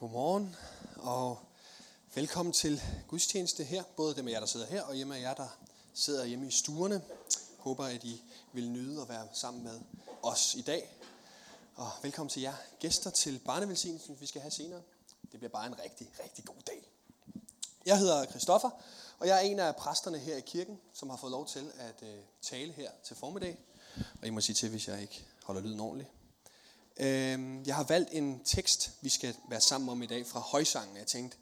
Godmorgen og velkommen til gudstjeneste her. Både dem af jer, der sidder her, og hjemme af jer, der sidder hjemme i stuerne. Håber, at I vil nyde at være sammen med os i dag. Og velkommen til jer gæster til barnevelsignelsen, vi skal have senere. Det bliver bare en rigtig, rigtig god dag. Jeg hedder Christoffer, og jeg er en af præsterne her i kirken, som har fået lov til at øh, tale her til formiddag. Og I må sige til, hvis jeg ikke holder lyden ordentligt. Øhm, jeg har valgt en tekst, vi skal være sammen om i dag fra højsangen. Jeg tænkte,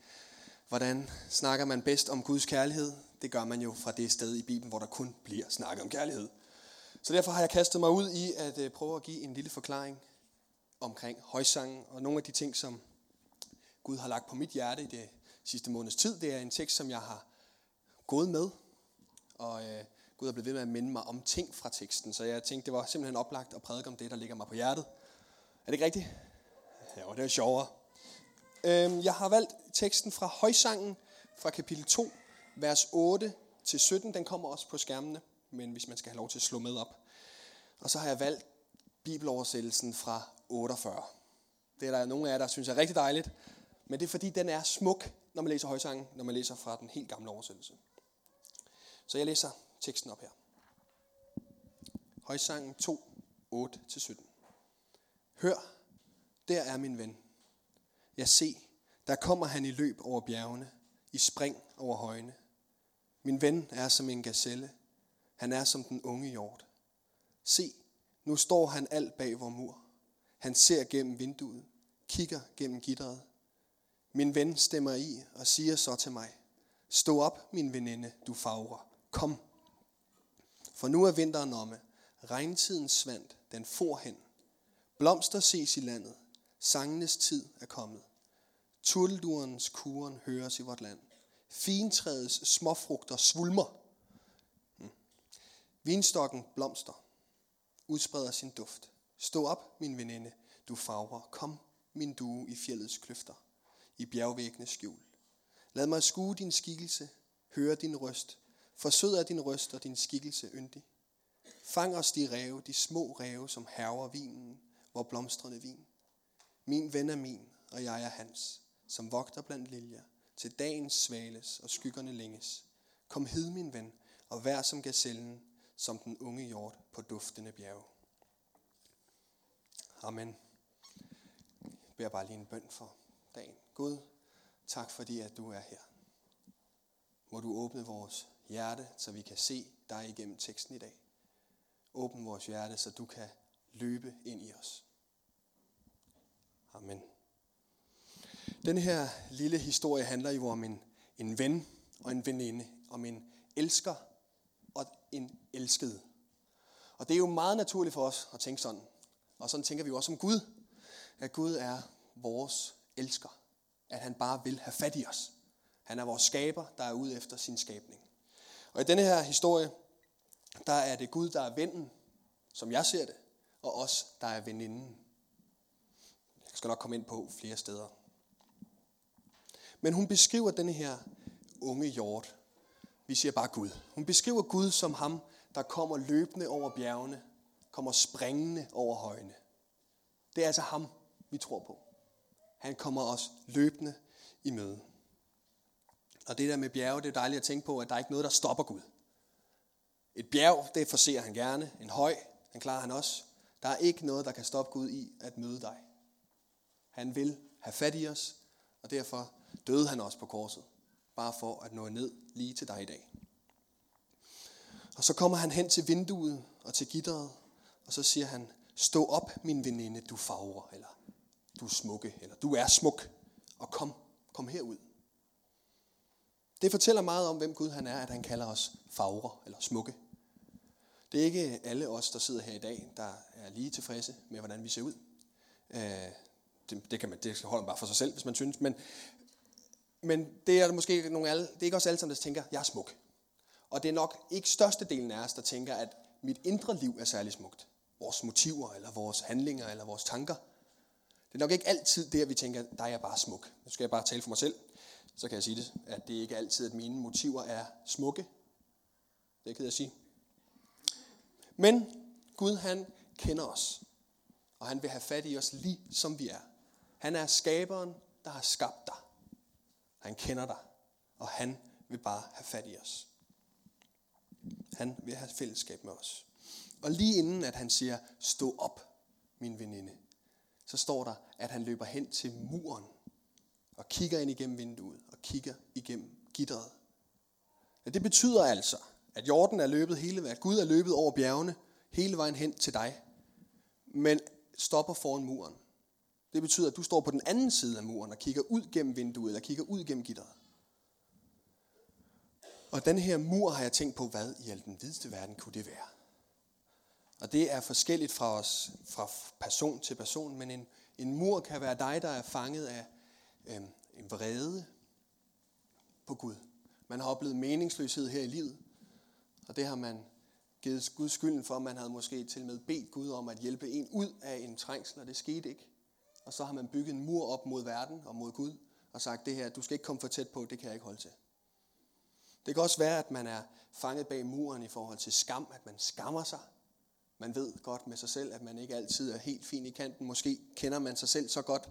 hvordan snakker man bedst om Guds kærlighed? Det gør man jo fra det sted i Bibelen, hvor der kun bliver snakket om kærlighed. Så derfor har jeg kastet mig ud i at øh, prøve at give en lille forklaring omkring højsangen og nogle af de ting, som Gud har lagt på mit hjerte i det sidste måneds tid. Det er en tekst, som jeg har gået med, og øh, Gud har blevet ved med at minde mig om ting fra teksten. Så jeg tænkte, det var simpelthen oplagt at prædike om det, der ligger mig på hjertet. Er det ikke rigtigt? Ja, det er sjovere. Øhm, jeg har valgt teksten fra højsangen fra kapitel 2, vers 8 til 17. Den kommer også på skærmene, men hvis man skal have lov til at slå med op. Og så har jeg valgt bibeloversættelsen fra 48. Det er der nogle af jer, der synes er rigtig dejligt, men det er fordi, den er smuk, når man læser højsangen, når man læser fra den helt gamle oversættelse. Så jeg læser teksten op her. Højsangen 2, 8-17. Hør, der er min ven. Jeg se, der kommer han i løb over bjergene, i spring over højene. Min ven er som en gazelle. Han er som den unge hjort. Se, nu står han alt bag vor mur. Han ser gennem vinduet, kigger gennem gitteret. Min ven stemmer i og siger så til mig, Stå op, min veninde, du fagre. Kom. For nu er vinteren omme. Regntiden svandt, den for hen. Blomster ses i landet. Sangenes tid er kommet. Turteldurens kuren høres i vort land. Fintræets småfrugter svulmer. Hmm. Vinstokken blomster. Udspreder sin duft. Stå op, min veninde, du fagre. Kom, min due i fjeldets kløfter. I bjergvæggene skjul. Lad mig skue din skikkelse. Høre din røst. Forsød af din røst og din skikkelse yndig. Fang os de ræve, de små ræve, som herver vinen hvor blomstrende vin. Min ven er min, og jeg er hans, som vogter blandt liljer, til dagens svales og skyggerne længes. Kom hed, min ven, og vær som gazellen, som den unge hjort på duftende bjerge. Amen. Jeg beder bare lige en bøn for dagen. Gud, tak fordi at du er her. Må du åbne vores hjerte, så vi kan se dig igennem teksten i dag. Åbn vores hjerte, så du kan løbe ind i os. Amen. Den her lille historie handler jo om en, en ven og en veninde, om en elsker og en elsket. Og det er jo meget naturligt for os at tænke sådan. Og sådan tænker vi jo også om Gud. At Gud er vores elsker. At han bare vil have fat i os. Han er vores skaber, der er ude efter sin skabning. Og i denne her historie, der er det Gud, der er vennen, som jeg ser det, og os, der er veninden. Jeg skal nok komme ind på flere steder. Men hun beskriver denne her unge hjort. Vi siger bare Gud. Hun beskriver Gud som ham, der kommer løbende over bjergene, kommer springende over højene. Det er altså ham, vi tror på. Han kommer os løbende i møde. Og det der med bjerge, det er dejligt at tænke på, at der er ikke noget, der stopper Gud. Et bjerg, det forser han gerne. En høj, den klarer han også. Der er ikke noget, der kan stoppe Gud i at møde dig. Han vil have fat i os, og derfor døde han også på korset. Bare for at nå ned lige til dig i dag. Og så kommer han hen til vinduet og til gitteret, og så siger han, stå op, min veninde, du fagre, eller du er smukke, eller du er smuk, og kom, kom herud. Det fortæller meget om, hvem Gud han er, at han kalder os fagre, eller smukke. Det er ikke alle os, der sidder her i dag, der er lige tilfredse med, hvordan vi ser ud. Øh, det, det, kan man, det holder man bare for sig selv, hvis man synes. Men, men det er måske ikke nogle alle, det er ikke os alle sammen, der tænker, jeg er smuk. Og det er nok ikke størstedelen af os, der tænker, at mit indre liv er særlig smukt. Vores motiver, eller vores handlinger, eller vores tanker. Det er nok ikke altid det, at vi tænker, der er jeg bare smuk. Nu skal jeg bare tale for mig selv, så kan jeg sige det, at det ikke altid, at mine motiver er smukke. Det kan jeg sige. Men Gud han kender os, og han vil have fat i os lige som vi er. Han er skaberen, der har skabt dig. Han kender dig, og han vil bare have fat i os. Han vil have fællesskab med os. Og lige inden at han siger, stå op, min veninde, så står der, at han løber hen til muren og kigger ind igennem vinduet og kigger igennem gitteret. Ja, det betyder altså, at jorden er løbet hele vejen, at Gud er løbet over bjergene hele vejen hen til dig, men stopper foran muren. Det betyder, at du står på den anden side af muren og kigger ud gennem vinduet, eller kigger ud gennem gitteret. Og den her mur har jeg tænkt på, hvad i al den vidste verden kunne det være? Og det er forskelligt fra os, fra person til person, men en, en mur kan være dig, der er fanget af øh, en vrede på Gud. Man har oplevet meningsløshed her i livet, og det har man givet Gud skylden for. Man havde måske til med bedt Gud om at hjælpe en ud af en trængsel, og det skete ikke. Og så har man bygget en mur op mod verden og mod Gud, og sagt, det her, du skal ikke komme for tæt på, det kan jeg ikke holde til. Det kan også være, at man er fanget bag muren i forhold til skam, at man skammer sig. Man ved godt med sig selv, at man ikke altid er helt fin i kanten. Måske kender man sig selv så godt,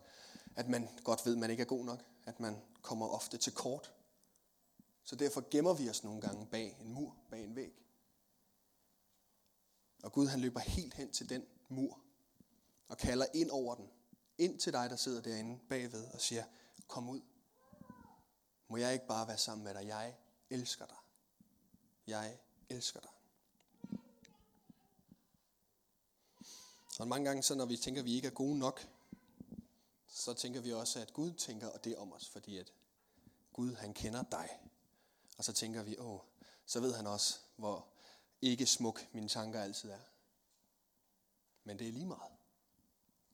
at man godt ved, at man ikke er god nok. At man kommer ofte til kort. Så derfor gemmer vi os nogle gange bag en mur, bag Gud han løber helt hen til den mur og kalder ind over den. Ind til dig, der sidder derinde bagved og siger, kom ud. Må jeg ikke bare være sammen med dig? Jeg elsker dig. Jeg elsker dig. Og mange gange, så når vi tænker, at vi ikke er gode nok, så tænker vi også, at Gud tænker det om os, fordi at Gud, han kender dig. Og så tænker vi, åh, så ved han også, hvor ikke smuk mine tanker altid er. Men det er lige meget.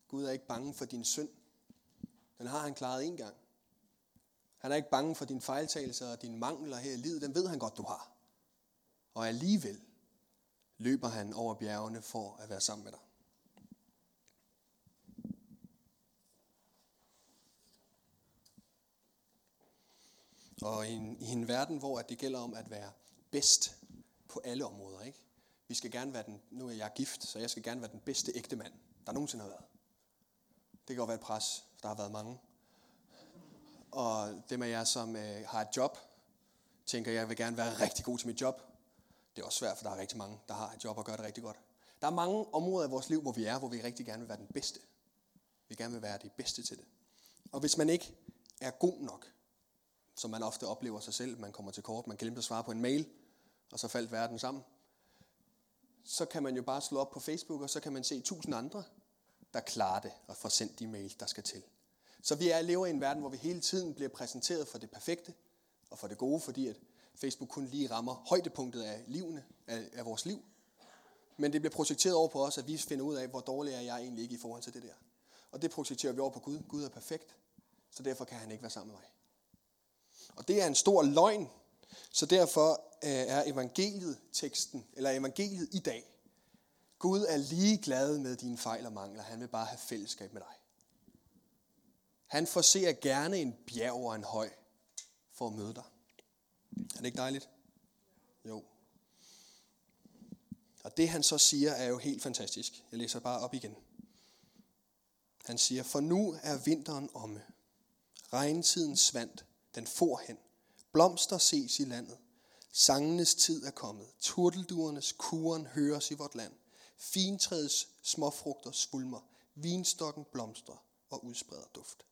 Gud er ikke bange for din synd. Den har han klaret en gang. Han er ikke bange for dine fejltagelser og dine mangler her i livet. Den ved han godt, du har. Og alligevel løber han over bjergene for at være sammen med dig. Og i en, i en verden, hvor det gælder om at være bedst på alle områder, ikke? Vi skal gerne være den, nu er jeg gift, så jeg skal gerne være den bedste ægte mand, der nogensinde har været. Det kan godt være et pres, for der har været mange. Og dem af jer, som øh, har et job, tænker, jeg vil gerne være rigtig god til mit job. Det er også svært, for der er rigtig mange, der har et job og gør det rigtig godt. Der er mange områder i vores liv, hvor vi er, hvor vi rigtig gerne vil være den bedste. Vi gerne vil være de bedste til det. Og hvis man ikke er god nok, som man ofte oplever sig selv, man kommer til kort, man glemte at svare på en mail, og så faldt verden sammen, så kan man jo bare slå op på Facebook, og så kan man se tusind andre, der klarer det og får sendt de mail, der skal til. Så vi er lever i en verden, hvor vi hele tiden bliver præsenteret for det perfekte og for det gode, fordi at Facebook kun lige rammer højdepunktet af, livene, af, af vores liv. Men det bliver projekteret over på os, at vi finder ud af, hvor dårlig er jeg egentlig ikke i forhold til det der. Og det projekterer vi over på Gud. Gud er perfekt, så derfor kan han ikke være sammen med mig. Og det er en stor løgn, så derfor øh, er evangeliet teksten, eller evangeliet i dag. Gud er lige glad med dine fejl og mangler. Han vil bare have fællesskab med dig. Han forser gerne en bjerg og en høj for at møde dig. Er det ikke dejligt? Jo. Og det han så siger er jo helt fantastisk. Jeg læser bare op igen. Han siger, for nu er vinteren omme. Regntiden svandt. Den for hen. Blomster ses i landet. Sangenes tid er kommet. Turtelduernes kuren høres i vort land. Fintræets småfrugter svulmer. Vinstokken blomstrer og udspreder duft.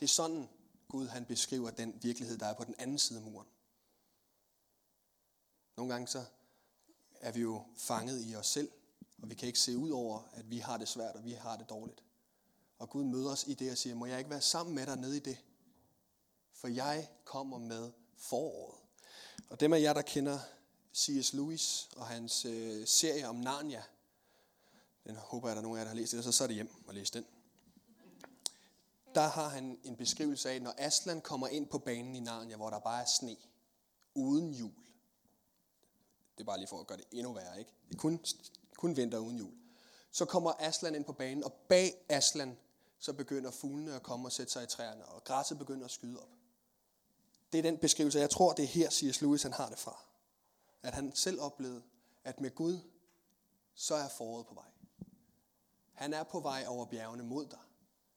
Det er sådan, Gud han beskriver den virkelighed, der er på den anden side af muren. Nogle gange så er vi jo fanget i os selv, og vi kan ikke se ud over, at vi har det svært, og vi har det dårligt. Og Gud møder os i det og siger, må jeg ikke være sammen med dig nede i det? For jeg kommer med foråret. Og dem af jer, der kender C.S. Lewis og hans øh, serie om Narnia, den håber jeg, der er nogen af jer, der har læst det, så så er det hjem og læse den. Der har han en beskrivelse af, når Aslan kommer ind på banen i Narnia, hvor der bare er sne, uden jul. Det er bare lige for at gøre det endnu værre, ikke? Det er kun, kun vinter uden jul. Så kommer Aslan ind på banen, og bag Aslan, så begynder fuglene at komme og sætte sig i træerne, og græsset begynder at skyde op. Det er den beskrivelse, jeg tror, det er her, C.S. Lewis han har det fra. At han selv oplevede, at med Gud, så er foråret på vej. Han er på vej over bjergene mod dig.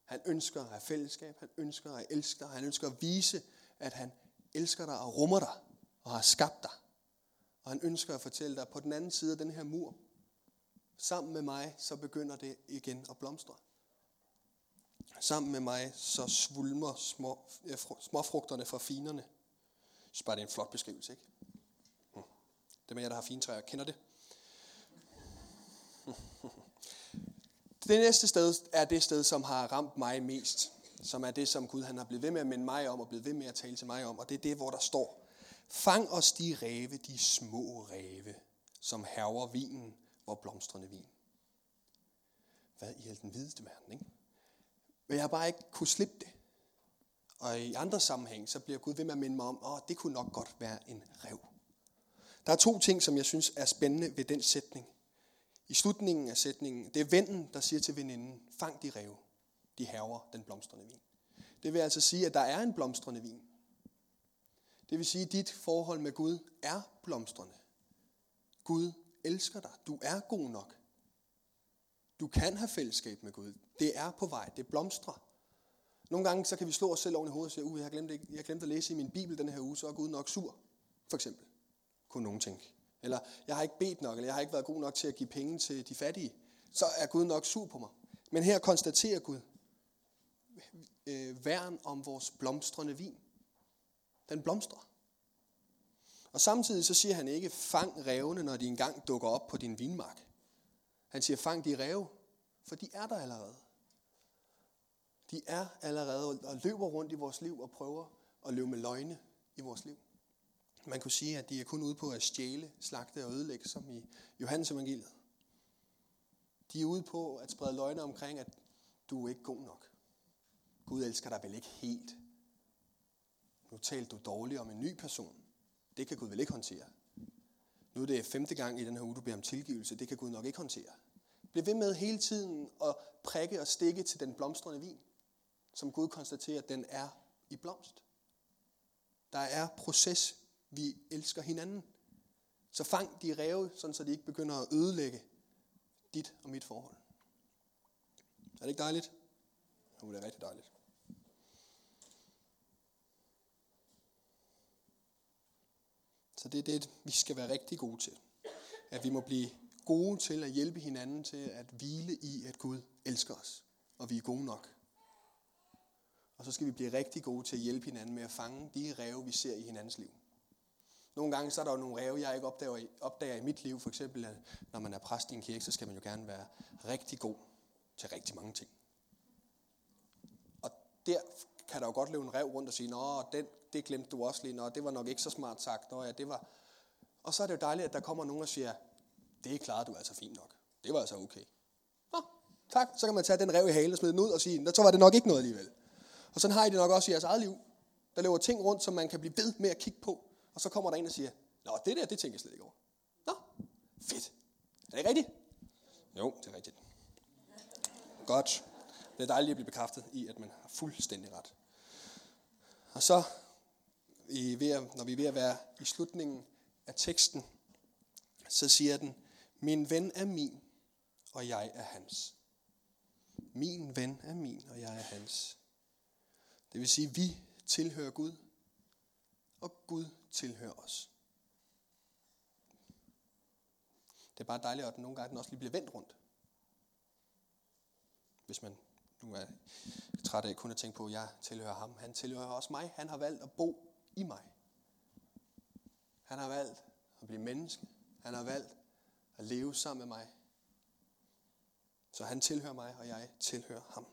Han ønsker at have fællesskab. Han ønsker at elske dig. Han ønsker at vise, at han elsker dig og rummer dig og har skabt dig. Og han ønsker at fortælle dig, at på den anden side af den her mur, sammen med mig, så begynder det igen at blomstre. Sammen med mig, så svulmer små, ja, småfrugterne fra finerne. Så bare det er en flot beskrivelse, ikke? Mm. Hm. Det med jer, der har fine træer, kender det? Det næste sted er det sted, som har ramt mig mest. Som er det, som Gud han har blevet ved med at minde mig om, og blevet ved med at tale til mig om. Og det er det, hvor der står, Fang os de ræve, de små ræve, som herver vinen, hvor blomstrende vin. Hvad i den videste verden, ikke? Men jeg har bare ikke kunne slippe det. Og i andre sammenhæng, så bliver Gud ved med at minde mig om, at det kunne nok godt være en rev. Der er to ting, som jeg synes er spændende ved den sætning. I slutningen af sætningen, det er vennen, der siger til veninden, fang de rev, de haver den blomstrende vin. Det vil altså sige, at der er en blomstrende vin. Det vil sige, at dit forhold med Gud er blomstrende. Gud elsker dig. Du er god nok. Du kan have fællesskab med Gud. Det er på vej. Det blomstrer. Nogle gange så kan vi slå os selv oven i hovedet og sige, uh, jeg har glemt, jeg glemt at læse i min bibel den her uge, så er Gud nok sur. For eksempel. Kunne nogen tænke. Eller jeg har ikke bedt nok, eller jeg har ikke været god nok til at give penge til de fattige. Så er Gud nok sur på mig. Men her konstaterer Gud, øh, værn om vores blomstrende vin. Den blomstrer. Og samtidig så siger han ikke, fang revne, når de engang dukker op på din vinmark. Han siger, fang de rev, for de er der allerede. De er allerede og løber rundt i vores liv og prøver at løbe med løgne i vores liv. Man kunne sige, at de er kun ude på at stjæle, slagte og ødelægge, som i Johannes evangeliet. De er ude på at sprede løgne omkring, at du er ikke god nok. Gud elsker dig vel ikke helt. Nu talte du dårligt om en ny person. Det kan Gud vel ikke håndtere. Nu er det femte gang i den her uge, du beder om tilgivelse. Det kan Gud nok ikke håndtere. Bliv ved med hele tiden at prikke og stikke til den blomstrende vin, som Gud konstaterer, den er i blomst. Der er proces. Vi elsker hinanden. Så fang de ræve, sådan så de ikke begynder at ødelægge dit og mit forhold. Er det ikke dejligt? Jo, det er rigtig dejligt. Så det er det, vi skal være rigtig gode til. At vi må blive gode til at hjælpe hinanden til at hvile i, at Gud elsker os, og vi er gode nok. Og så skal vi blive rigtig gode til at hjælpe hinanden med at fange de ræve, vi ser i hinandens liv. Nogle gange så er der jo nogle ræve, jeg ikke opdager i, opdager i mit liv. For eksempel, at når man er præst i en kirke, så skal man jo gerne være rigtig god til rigtig mange ting. Og der kan der jo godt løbe en rev rundt og sige, Nå, den, det glemte du også lige, Nå, det var nok ikke så smart sagt. Nå, ja, det var... Og så er det jo dejligt, at der kommer nogen og siger, det klarede du altså fint nok. Det var altså okay. Nå, tak. Så kan man tage den rev i halen og smide den ud og sige, så var det nok ikke noget alligevel. Og sådan har I det nok også i jeres eget liv. Der løber ting rundt, som man kan blive ved med at kigge på. Og så kommer der en og siger, Nå, det der, det tænker jeg slet ikke over. Nå, fedt. Er det ikke rigtigt? Jo, det er rigtigt. Godt. Det er dejligt at blive bekræftet i, at man har fuldstændig ret. Og så, når vi er ved at være i slutningen af teksten, så siger den, min ven er min, og jeg er hans. Min ven er min, og jeg er hans. Det vil sige, at vi tilhører Gud, og Gud tilhører os. Det er bare dejligt, at den nogle gange den også lige bliver vendt rundt. Hvis man nu er træt af kun at tænke på, at jeg tilhører ham. Han tilhører også mig. Han har valgt at bo i mig. Han har valgt at blive menneske. Han har valgt at leve sammen med mig. Så han tilhører mig, og jeg tilhører ham.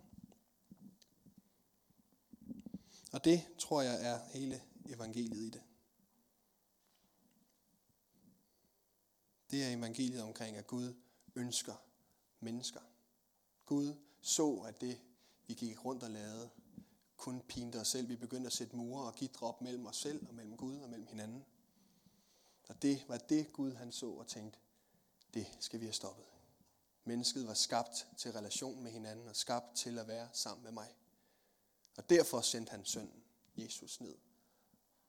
Og det tror jeg er hele evangeliet i det. Det er evangeliet omkring, at Gud ønsker mennesker. Gud så, at det, vi gik rundt og lavede, kun pinte os selv. Vi begyndte at sætte mure og give drop mellem os selv og mellem Gud og mellem hinanden. Og det var det, Gud han så og tænkte, det skal vi have stoppet. Mennesket var skabt til relation med hinanden og skabt til at være sammen med mig. Og derfor sendte han sønnen, Jesus, ned.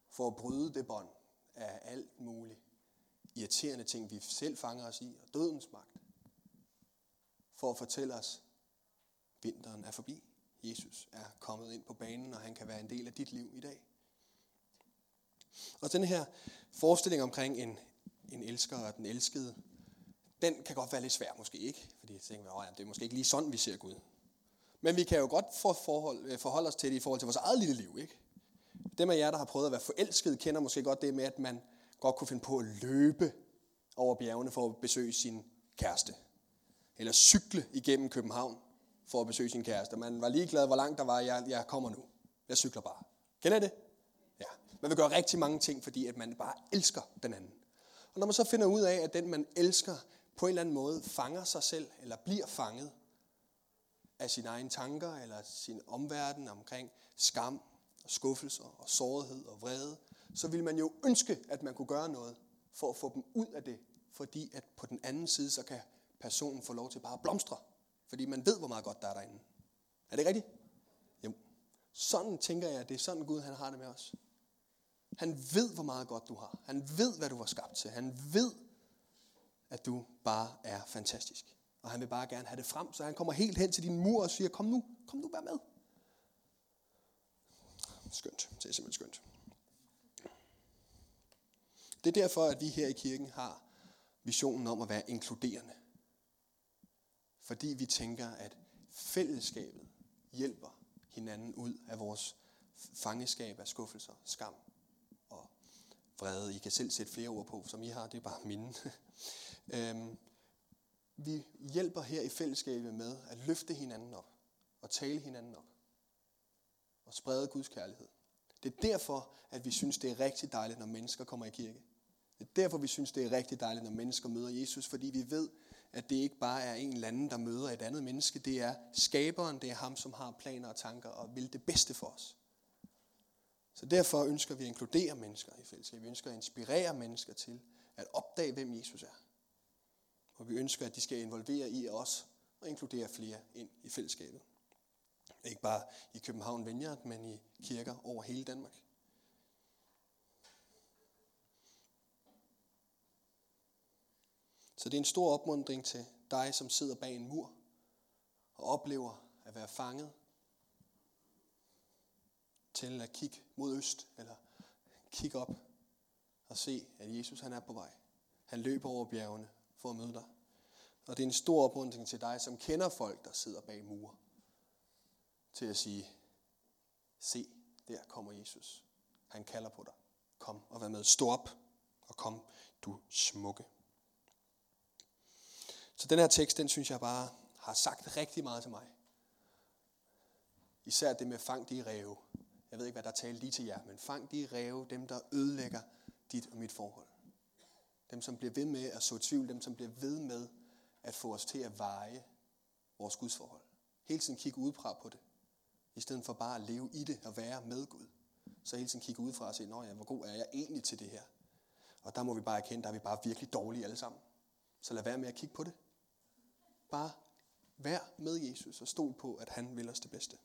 For at bryde det bånd af alt muligt irriterende ting, vi selv fanger os i, og dødens magt. For at fortælle os, vinteren er forbi. Jesus er kommet ind på banen, og han kan være en del af dit liv i dag. Og den her forestilling omkring en, en elsker og den elskede, den kan godt være lidt svær måske ikke, fordi jeg tænker, at det er måske ikke lige sådan, vi ser Gud. Men vi kan jo godt for forhold, øh, forholde os til det i forhold til vores eget lille liv. Ikke? Dem af jer, der har prøvet at være forelsket, kender måske godt det med, at man godt kunne finde på at løbe over bjergene for at besøge sin kæreste. Eller cykle igennem København for at besøge sin kæreste. Man var ligeglad, hvor langt der var. Jeg, jeg kommer nu. Jeg cykler bare. Kender I det? Ja. Man vil gøre rigtig mange ting, fordi at man bare elsker den anden. Og når man så finder ud af, at den, man elsker, på en eller anden måde fanger sig selv, eller bliver fanget af sine egne tanker, eller sin omverden omkring skam, og skuffelser, og sårhed og vrede, så vil man jo ønske, at man kunne gøre noget for at få dem ud af det, fordi at på den anden side, så kan personen få lov til bare at blomstre, fordi man ved, hvor meget godt der er derinde. Er det rigtigt? Jo. Sådan tænker jeg, at det er sådan Gud, han har det med os. Han ved, hvor meget godt du har. Han ved, hvad du var skabt til. Han ved, at du bare er fantastisk. Og han vil bare gerne have det frem, så han kommer helt hen til din mur og siger, kom nu, kom nu, vær med. Skønt. Det er simpelthen skønt. Det er derfor, at vi her i kirken har visionen om at være inkluderende. Fordi vi tænker, at fællesskabet hjælper hinanden ud af vores fangeskab af skuffelser, skam og vrede. I kan selv sætte flere ord på, som I har, det er bare mine. øhm, vi hjælper her i fællesskabet med at løfte hinanden op og tale hinanden op og sprede Guds kærlighed. Det er derfor, at vi synes, det er rigtig dejligt, når mennesker kommer i kirke. Det er derfor, vi synes, det er rigtig dejligt, når mennesker møder Jesus, fordi vi ved, at det ikke bare er en eller anden, der møder et andet menneske. Det er skaberen, det er ham, som har planer og tanker og vil det bedste for os. Så derfor ønsker vi at inkludere mennesker i fællesskab. Vi ønsker at inspirere mennesker til at opdage, hvem Jesus er. Og vi ønsker, at de skal involvere i os og inkludere flere ind i fællesskabet. Ikke bare i København Vineyard, men i kirker over hele Danmark. Så det er en stor opmundring til dig, som sidder bag en mur og oplever at være fanget til at kigge mod øst, eller kigge op og se, at Jesus han er på vej. Han løber over bjergene for at møde dig. Og det er en stor opmuntring til dig, som kender folk, der sidder bag mure, til at sige, se, der kommer Jesus. Han kalder på dig. Kom og vær med. Stå op og kom, du smukke. Så den her tekst, den synes jeg bare har sagt rigtig meget til mig. Især det med fang de ræve. Jeg ved ikke, hvad der taler lige til jer, men fang de ræve, dem der ødelægger dit og mit forhold. Dem, som bliver ved med at så tvivl, dem, som bliver ved med at få os til at veje vores gudsforhold. Hele tiden kigge udefra på det, i stedet for bare at leve i det og være med Gud. Så hele tiden kigge udefra og se, ja, hvor god er jeg egentlig til det her? Og der må vi bare erkende, der er vi bare virkelig dårlige alle sammen. Så lad være med at kigge på det. Bare vær med Jesus og stol på, at han vil os det bedste.